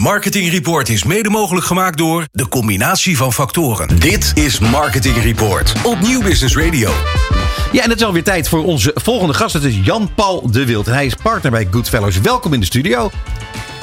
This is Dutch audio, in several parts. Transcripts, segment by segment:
Marketing Report is mede mogelijk gemaakt door de combinatie van factoren. Dit is Marketing Report op Nieuw Business Radio. Ja, en het is alweer tijd voor onze volgende gast. Het is Jan-Paul de Wild. En hij is partner bij Goodfellows. Welkom in de studio.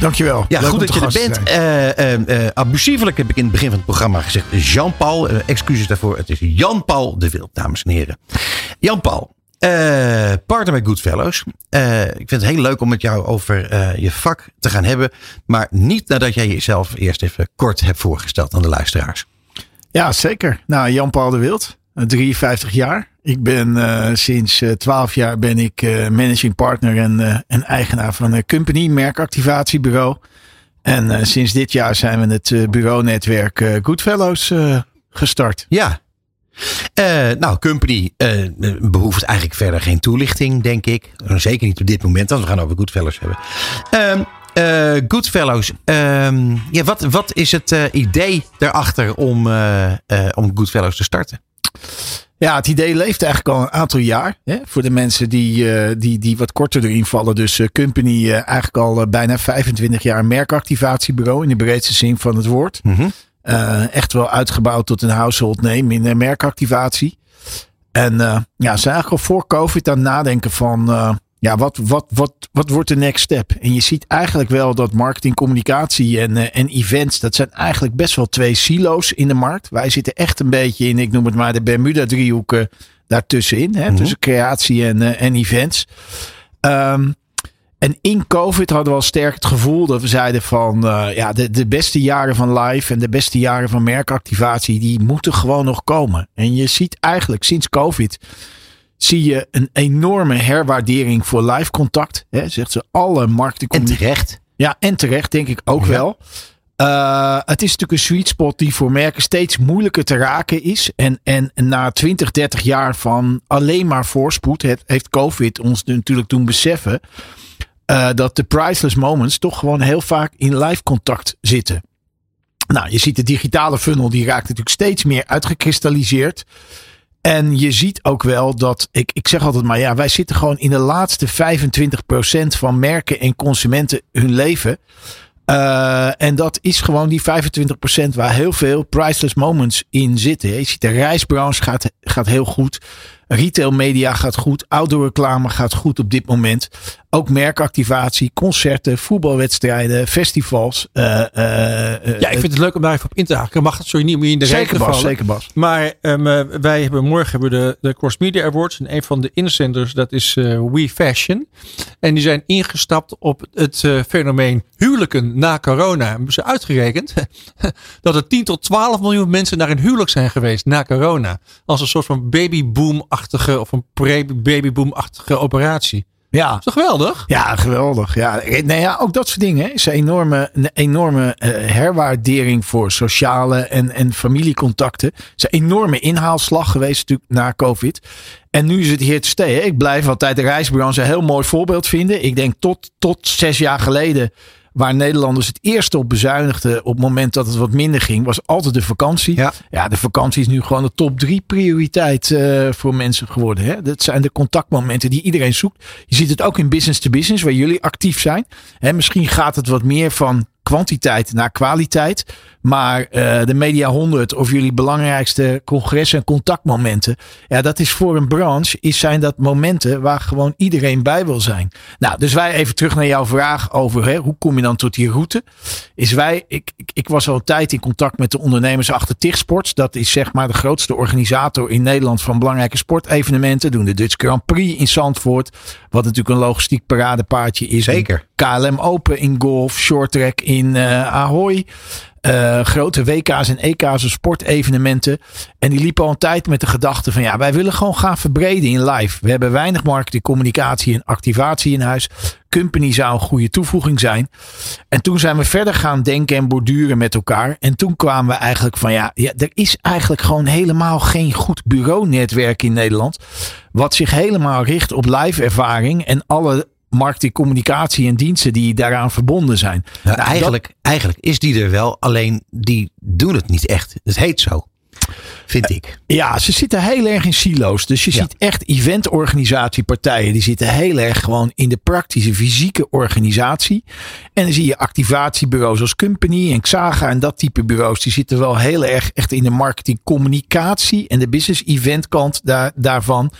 Dankjewel. Ja, Leuk goed dat je er bent. Eh, eh, eh, abusievelijk heb ik in het begin van het programma gezegd Jean-Paul. Excuses daarvoor. Het is Jan-Paul de Wild, dames en heren. Jan-Paul, eh, partner bij Goodfellows. Eh ik vind het heel leuk om met jou over eh, je vak te gaan hebben. Maar niet nadat jij jezelf eerst even kort hebt voorgesteld aan de luisteraars. Ja, zeker. Nou, Jan-Paul de Wild, eh, 53 jaar. Ik ben eh, sinds eh, 12 jaar ben ik eh, managing partner en, eh, en eigenaar van een company, merkactivatiebureau. En eh, sinds dit jaar zijn we het eh, bureaunetwerk eh, Goodfellows eh, gestart. Ja. Eh, nou, Company eh, behoeft eigenlijk verder geen toelichting, denk ik. Zeker niet op dit moment, want we gaan over Goodfellows hebben. Ehm eh, Goodfellows, ehm, ja, wat, wat is het idee daarachter om, om Goodfellows te starten? Ja, het idee leeft eigenlijk al een aantal jaar. Hè? Voor de mensen die, die, die wat korter erin vallen. Dus Company eigenlijk al bijna 25 jaar merkactivatiebureau in de breedste zin van het woord. Eh, echt wel uitgebouwd tot een household name in uh, merkactivatie. En uh, ja, ze zijn eigenlijk al voor COVID aan het nadenken van... Ja, wat, wat, wat, wat wordt de next step? En je ziet eigenlijk wel dat marketing, communicatie en, uh, en events... dat zijn eigenlijk best wel twee silo's in de markt. Wij zitten echt een beetje in, ik noem het maar de Bermuda-driehoek daartussenin. Hè, mm -hmm. Tussen creatie en, en events. Um, en in COVID hadden we al sterk het gevoel dat we zeiden van uh, ja, de, de beste jaren van live en de beste jaren van merkactivatie, die moeten gewoon nog komen. En je ziet eigenlijk sinds COVID zie je een enorme herwaardering voor live contact. Hè, zegt ze alle marketing. En terecht. Ja, en terecht denk ik ook ja. wel. Uh, het is natuurlijk een sweet spot die voor merken steeds moeilijker te raken is. En, en na 20, 30 jaar van alleen maar voorspoed heeft COVID ons natuurlijk doen beseffen. Uh, dat de priceless moments toch gewoon heel vaak in live contact zitten. Nou, je ziet de digitale funnel, die raakt natuurlijk steeds meer uitgekristalliseerd. En je ziet ook wel dat, ik, ik zeg altijd maar, ja, wij zitten gewoon in de laatste 25% van merken en consumenten hun leven. Uh, en dat is gewoon die 25% waar heel veel priceless moments in zitten. Je ziet de reisbranche gaat, gaat heel goed. Retail media gaat goed. Outdoor reclame gaat goed op dit moment. Ook merkactivatie, concerten, voetbalwedstrijden, festivals. Uh, uh, ja, ik vind het leuk om daar even op in te haken. Mag het sorry niet meer in de zeker Bas, vallen. Zeker Bas. Maar um, wij hebben morgen hebben de, de Cross Media Awards. En een van de inzenders, dat is uh, We Fashion. En die zijn ingestapt op het fenomeen huwelijken na corona. Hebben ze uitgerekend dat er 10 tot 12 miljoen mensen naar een huwelijk zijn geweest na corona. Als een soort van babyboom-achtige of een pre-babyboom-achtige operatie. Ja. Is toch geweldig? Ja, geweldig. Ja, nee, ja ook dat soort dingen. is een enorme, een enorme uh, herwaardering voor sociale en, en familiecontacten. Is een enorme inhaalslag geweest natuurlijk na COVID. En nu is het hier te stay. Hè. Ik blijf altijd de reisbranche een heel mooi voorbeeld vinden. Ik denk tot, tot zes jaar geleden waar Nederlanders het eerste op bezuinigden op het moment dat het wat minder ging, was altijd de vakantie. Ja, ja de vakantie is nu gewoon de top drie prioriteit uh, voor mensen geworden. Hè? Dat zijn de contactmomenten die iedereen zoekt. Je ziet het ook in business to business, waar jullie actief zijn. Hè, misschien gaat het wat meer van kwantiteit naar kwaliteit. Maar uh, de Media 100 of jullie belangrijkste congressen en contactmomenten. Ja, dat is voor een branche, is, zijn dat momenten waar gewoon iedereen bij wil zijn. Nou, dus wij even terug naar jouw vraag over hè, hoe kom je dan tot die route. Is wij, ik, ik, ik was al een tijd in contact met de ondernemers achter TIG Dat is zeg maar de grootste organisator in Nederland van belangrijke sportevenementen. Doen de Dutch Grand Prix in Zandvoort. Wat natuurlijk een logistiek paradepaardje is. Zeker. KLM Open in golf, short track in uh, Ahoy. Uh, grote WK's en EK's of sportevenementen. En die liepen al een tijd met de gedachte van ja, wij willen gewoon gaan verbreden in live. We hebben weinig marketing, communicatie en activatie in huis. Company zou een goede toevoeging zijn. En toen zijn we verder gaan denken en borduren met elkaar. En toen kwamen we eigenlijk van ja, ja er is eigenlijk gewoon helemaal geen goed bureaunetwerk in Nederland. Wat zich helemaal richt op live ervaring en alle marketing, communicatie en diensten die daaraan verbonden zijn. Nou, nou, eigenlijk, dat, eigenlijk is die er wel, alleen die doen het niet echt. Het heet zo. vind ik. Ja, ze zitten heel erg in silo's. Dus je Ja. ziet echt eventorganisatiepartijen. Die zitten heel erg gewoon in de praktische fysieke organisatie. En dan zie je activatiebureaus als Company en Xaga en dat type bureaus. Die zitten wel heel erg echt in de marketing communicatie en de business event kant daar, daarvan.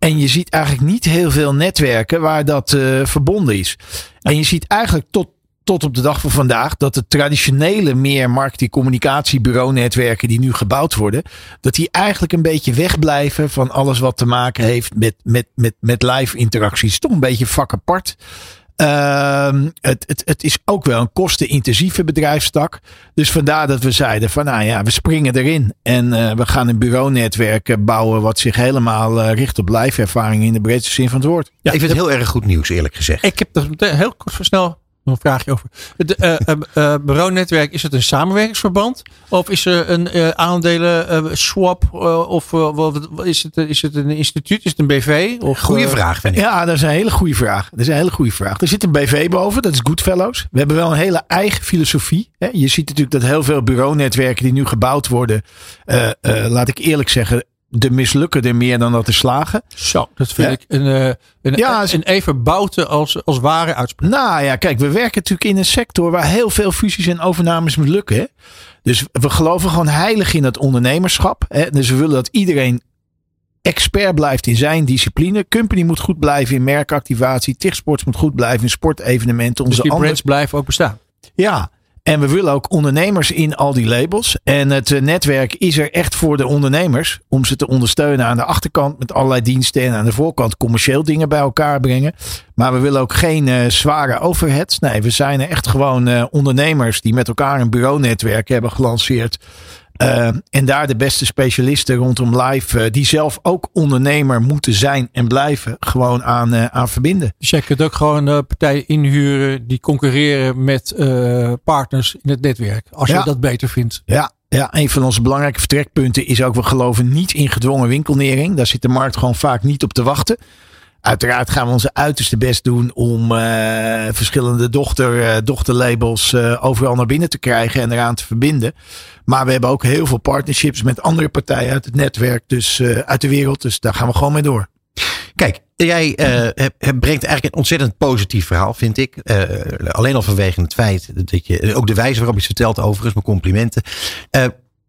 En je ziet eigenlijk niet heel veel netwerken waar dat eh, verbonden is. En je ziet eigenlijk tot, tot op de dag van vandaag dat de traditionele meer marketing communicatiebureau netwerken die nu gebouwd worden, dat die eigenlijk een beetje wegblijven van alles wat te maken heeft met, met, met, met live interacties. Toch een beetje vak apart. Ehm, het, het, het is ook wel een kostenintensieve bedrijfstak. Dus vandaar dat we zeiden van nou ja, we springen erin. En eh, we gaan een bureaunetwerk eh, bouwen wat zich helemaal eh, richt op live ervaring in de breedste zin van het woord. Ja, ik vind het heel erg goed nieuws, eerlijk gezegd. Ik heb er meteen heel kort snel nog een vraagje over. Het eh, eh, eh, bureaunetwerk, is het een samenwerkingsverband? Of is er een eh, aandelen swap? of is, het, is het een instituut? Is het een BV? Of, Goeie vraag, vind ik. Ja, dat is een hele goede vraag. Dat is een hele goede vraag. Er zit een BV boven, dat is Goodfellows. We hebben wel een hele eigen filosofie. Hè. Je ziet natuurlijk dat heel veel bureaunetwerken die nu gebouwd worden, eh, eh, laat ik eerlijk zeggen, de mislukken er meer dan dat er slagen. Zo, dat vind Ja. ik een, eh, een, Ja, een even bouten als, als ware uitspraak. Nou ja, kijk, we werken natuurlijk in een sector waar heel veel fusies en overnames mislukken. Hè? Dus we geloven gewoon heilig in het ondernemerschap. Hè? Dus we willen dat iedereen expert blijft in zijn discipline. Company moet goed blijven in merkactivatie. Tichtsports moet goed blijven in sportevenementen. Dus Onze die andere brands blijven ook bestaan. Ja, en we willen ook ondernemers in al die labels. En het eh, netwerk is er echt voor de ondernemers. Om ze te ondersteunen aan de achterkant met allerlei diensten. En aan de voorkant commercieel dingen bij elkaar brengen. Maar we willen ook geen eh, zware overheads. Nee, we zijn echt gewoon eh, ondernemers die met elkaar een bureaunetwerk hebben gelanceerd. Eh, en daar de beste specialisten rondom live, eh, die zelf ook ondernemer moeten zijn en blijven, gewoon aan, eh, aan verbinden. Dus jij kunt ook gewoon partijen inhuren die concurreren met partners in het netwerk. Als Ja. je dat beter vindt. Ja, ja, een van onze belangrijke vertrekpunten is ook, we geloven niet in gedwongen winkelnering. Daar zit de markt gewoon vaak niet op te wachten. Uiteraard gaan we onze uiterste best doen om eh, verschillende dochter, eh, dochterlabels eh, overal naar binnen te krijgen en eraan te verbinden. Maar we hebben ook heel veel partnerships met andere partijen uit het netwerk, dus uit de wereld. Dus daar gaan we gewoon mee door. Kijk, jij brengt eigenlijk een ontzettend positief verhaal, vind ik. Alleen al vanwege het feit dat je, ook de wijze waarop je het vertelt overigens, mijn complimenten.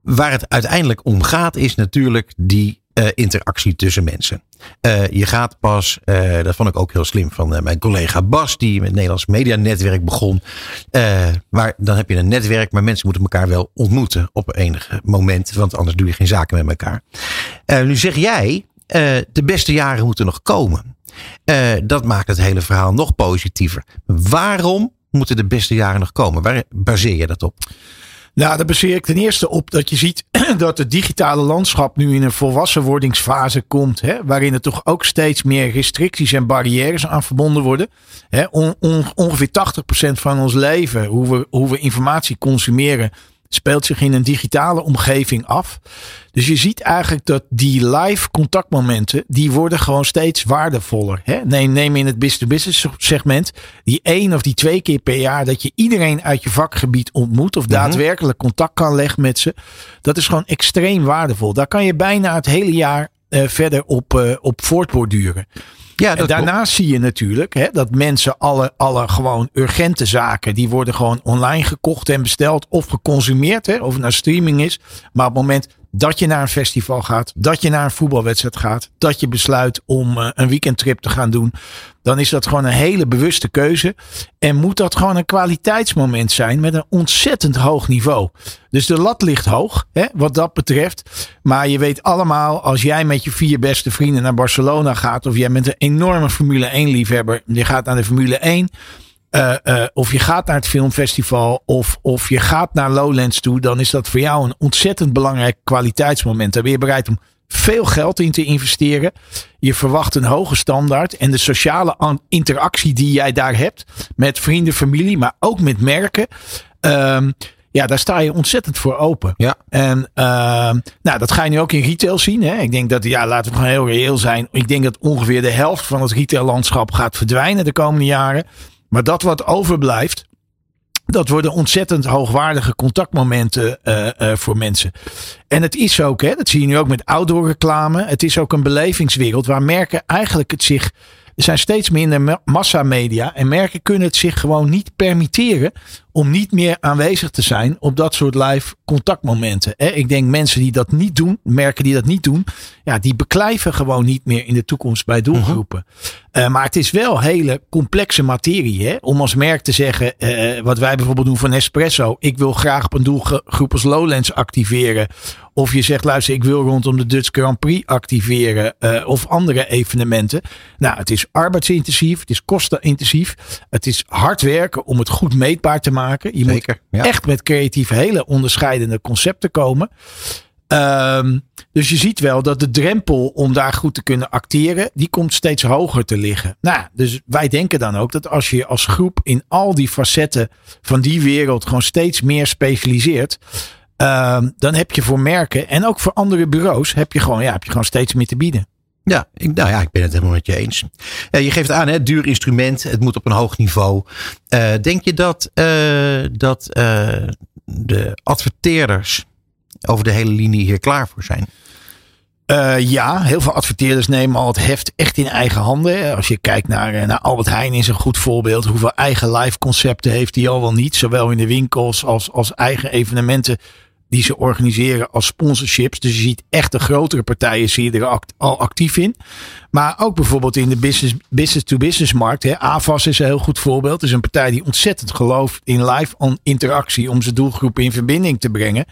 Waar het uiteindelijk om gaat is natuurlijk die eh, interactie tussen mensen. Eh, je gaat pas, eh, dat vond ik ook heel slim van mijn collega Bas, die met het Nederlands Media Netwerk begon. Maar dan heb je een netwerk, maar mensen moeten elkaar wel ontmoeten op enig moment, want anders doe je geen zaken met elkaar. Nu zeg jij, de beste jaren moeten nog komen. Dat maakt het hele verhaal nog positiever. Waarom moeten de beste jaren nog komen? Waar baseer je dat op? Nou, daar baseer ik ten eerste op dat je ziet dat het digitale landschap nu in een volwassenwordingsfase komt. Hè, waarin er toch ook steeds meer restricties en barrières aan verbonden worden. Hè, on- on- ongeveer 80% van ons leven, hoe we, hoe we informatie consumeren, speelt zich in een digitale omgeving af. Dus je ziet eigenlijk dat die live contactmomenten, die worden gewoon steeds waardevoller. Hè? Neem, neem in het business-to-business segment die één of die twee keer per jaar dat je iedereen uit je vakgebied ontmoet of daadwerkelijk contact kan leggen met ze. Dat is gewoon extreem waardevol. Daar kan je bijna het hele jaar verder op, eh, op voortborduren. Ja, En daarnaast zie je natuurlijk hè, dat mensen alle, alle gewoon urgente zaken, die worden gewoon online gekocht en besteld of geconsumeerd. Hè, of het nou streaming is. Maar op het moment dat je naar een festival gaat, dat je naar een voetbalwedstrijd gaat, dat je besluit om eh, een weekendtrip te gaan doen, dan is dat gewoon een hele bewuste keuze. En moet dat gewoon een kwaliteitsmoment zijn met een ontzettend hoog niveau. Dus de lat ligt hoog, hè, wat dat betreft. Maar je weet allemaal, als jij met je vier beste vrienden naar Barcelona gaat, of jij bent een enorme Formule 1 liefhebber, je gaat naar de Formule 1. Eh, eh, of je gaat naar het filmfestival of, of je gaat naar Lowlands toe, dan is dat voor jou een ontzettend belangrijk kwaliteitsmoment. Daar ben je bereid om veel geld in te investeren. Je verwacht een hoge standaard en de sociale interactie die jij daar hebt met vrienden, familie, maar ook met merken. ehm, ja, daar sta je ontzettend voor open. Ja. En ehm, nou, dat ga je nu ook in retail zien. Hè? Ik denk dat, ja, laten we gewoon heel reëel zijn. Ik denk dat ongeveer de helft van het retaillandschap gaat verdwijnen de komende jaren. Maar dat wat overblijft, Dat worden ontzettend hoogwaardige contactmomenten uh, uh, voor mensen. En het is ook, hè, dat zie je nu ook met outdoor reclame. Het is ook een belevingswereld waar merken eigenlijk het zich er zijn steeds minder massamedia en merken kunnen het zich gewoon niet permitteren om niet meer aanwezig te zijn op dat soort live contactmomenten. Ik denk mensen die dat niet doen, merken die dat niet doen, ja, die beklijven gewoon niet meer in de toekomst bij doelgroepen. Uh, maar het is wel hele complexe materie. Hè? Om als merk te zeggen, uh, wat wij bijvoorbeeld doen van Espresso. Ik wil graag op een doelgroep als Lowlands activeren. Of je zegt, luister, ik wil rondom de Dutch Grand Prix activeren. Uh, of andere evenementen. Nou, het is arbeidsintensief. Het is kostenintensief. Het is hard werken om het goed meetbaar te maken. Je Zeker, moet ja. echt met creatief hele onderscheidende concepten komen. Um, dus je ziet wel dat de drempel om daar goed te kunnen acteren, die komt steeds hoger te liggen. Nou, dus wij denken dan ook dat als je als groep in al die facetten van die wereld gewoon steeds meer specialiseert, um, dan heb je voor merken en ook voor andere bureaus, heb je gewoon, ja, heb je gewoon steeds meer te bieden. Ja, ik, nou ja, ik ben het helemaal met je eens. Uh, je geeft aan, hè, duur instrument, het moet op een hoog niveau. Uh, denk je dat, uh, dat de adverteerders over de hele linie hier klaar voor zijn? Uh, ja, heel veel adverteerders nemen al het heft echt in eigen handen. Als je kijkt naar, naar Albert Heijn is een goed voorbeeld. Hoeveel eigen live concepten heeft hij al wel niet. Zowel in de winkels als, als eigen evenementen die ze organiseren als sponsorships. Dus je ziet echt de grotere partijen zie je er act, al actief in. Maar ook bijvoorbeeld in de business-to-business -business markt. Hè. AVAS is een heel goed voorbeeld. Het is een partij die ontzettend gelooft in live interactie om zijn doelgroepen in verbinding te brengen.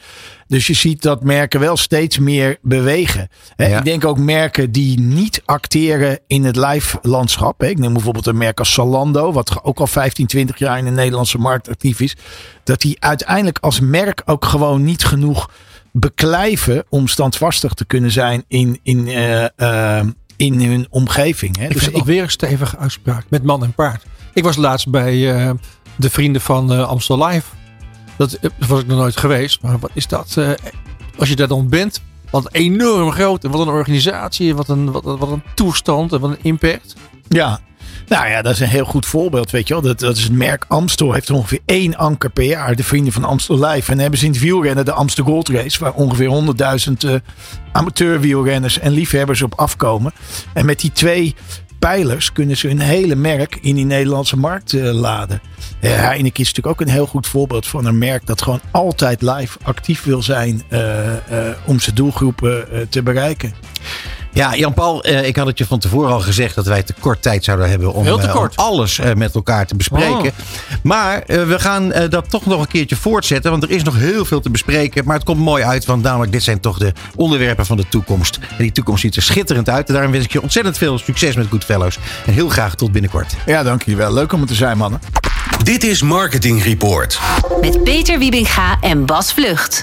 Dus je ziet dat merken wel steeds meer bewegen. Hè. Ja. Ik denk ook merken die niet acteren in het live landschap. Hè. Ik neem bijvoorbeeld een merk als Zalando, wat ook al 15, 20 jaar in de Nederlandse markt actief is. Dat die uiteindelijk als merk ook gewoon niet genoeg beklijven om standvastig te kunnen zijn in, in, uh, uh, in hun omgeving. Hè. Ik dus ik weer een stevige uitspraak met man en paard. Ik was laatst bij uh, de vrienden van Amstel Live. Dat was ik nog nooit geweest. Maar wat is dat? Als je daar dan bent, wat enorm groot. En wat een organisatie. Wat een, wat, wat een toestand. En wat een impact. Ja, nou ja, dat is een heel goed voorbeeld, weet je wel. Dat, dat is het merk Amstel, heeft ongeveer één anker per jaar. De vrienden van Amstel Live. En hebben ze in het wielrennen de Amstel Gold Race, waar ongeveer 100.000 uh, amateurwielrenners en liefhebbers op afkomen. En met die twee pijlers kunnen ze hun hele merk in die Nederlandse markt uh, laden. Uh, Heineken is natuurlijk ook een heel goed voorbeeld van een merk dat gewoon altijd live actief wil zijn om zijn doelgroepen te bereiken. Ja, Jan-Paul, uh, ik had het je van tevoren al gezegd dat wij te kort tijd zouden hebben om, om alles uh, met elkaar te bespreken. Oh. Maar we gaan dat toch nog een keertje voortzetten, want er is nog heel veel te bespreken. Maar het komt mooi uit, want namelijk dit zijn toch de onderwerpen van de toekomst. En die toekomst ziet er schitterend uit. En daarom wens ik je ontzettend veel succes met Goodfellows. En heel graag tot binnenkort. Ja, dankjewel. Leuk om er te zijn, mannen. Dit is Marketing Report. Met Peter Wiebinga en Bas Vlucht.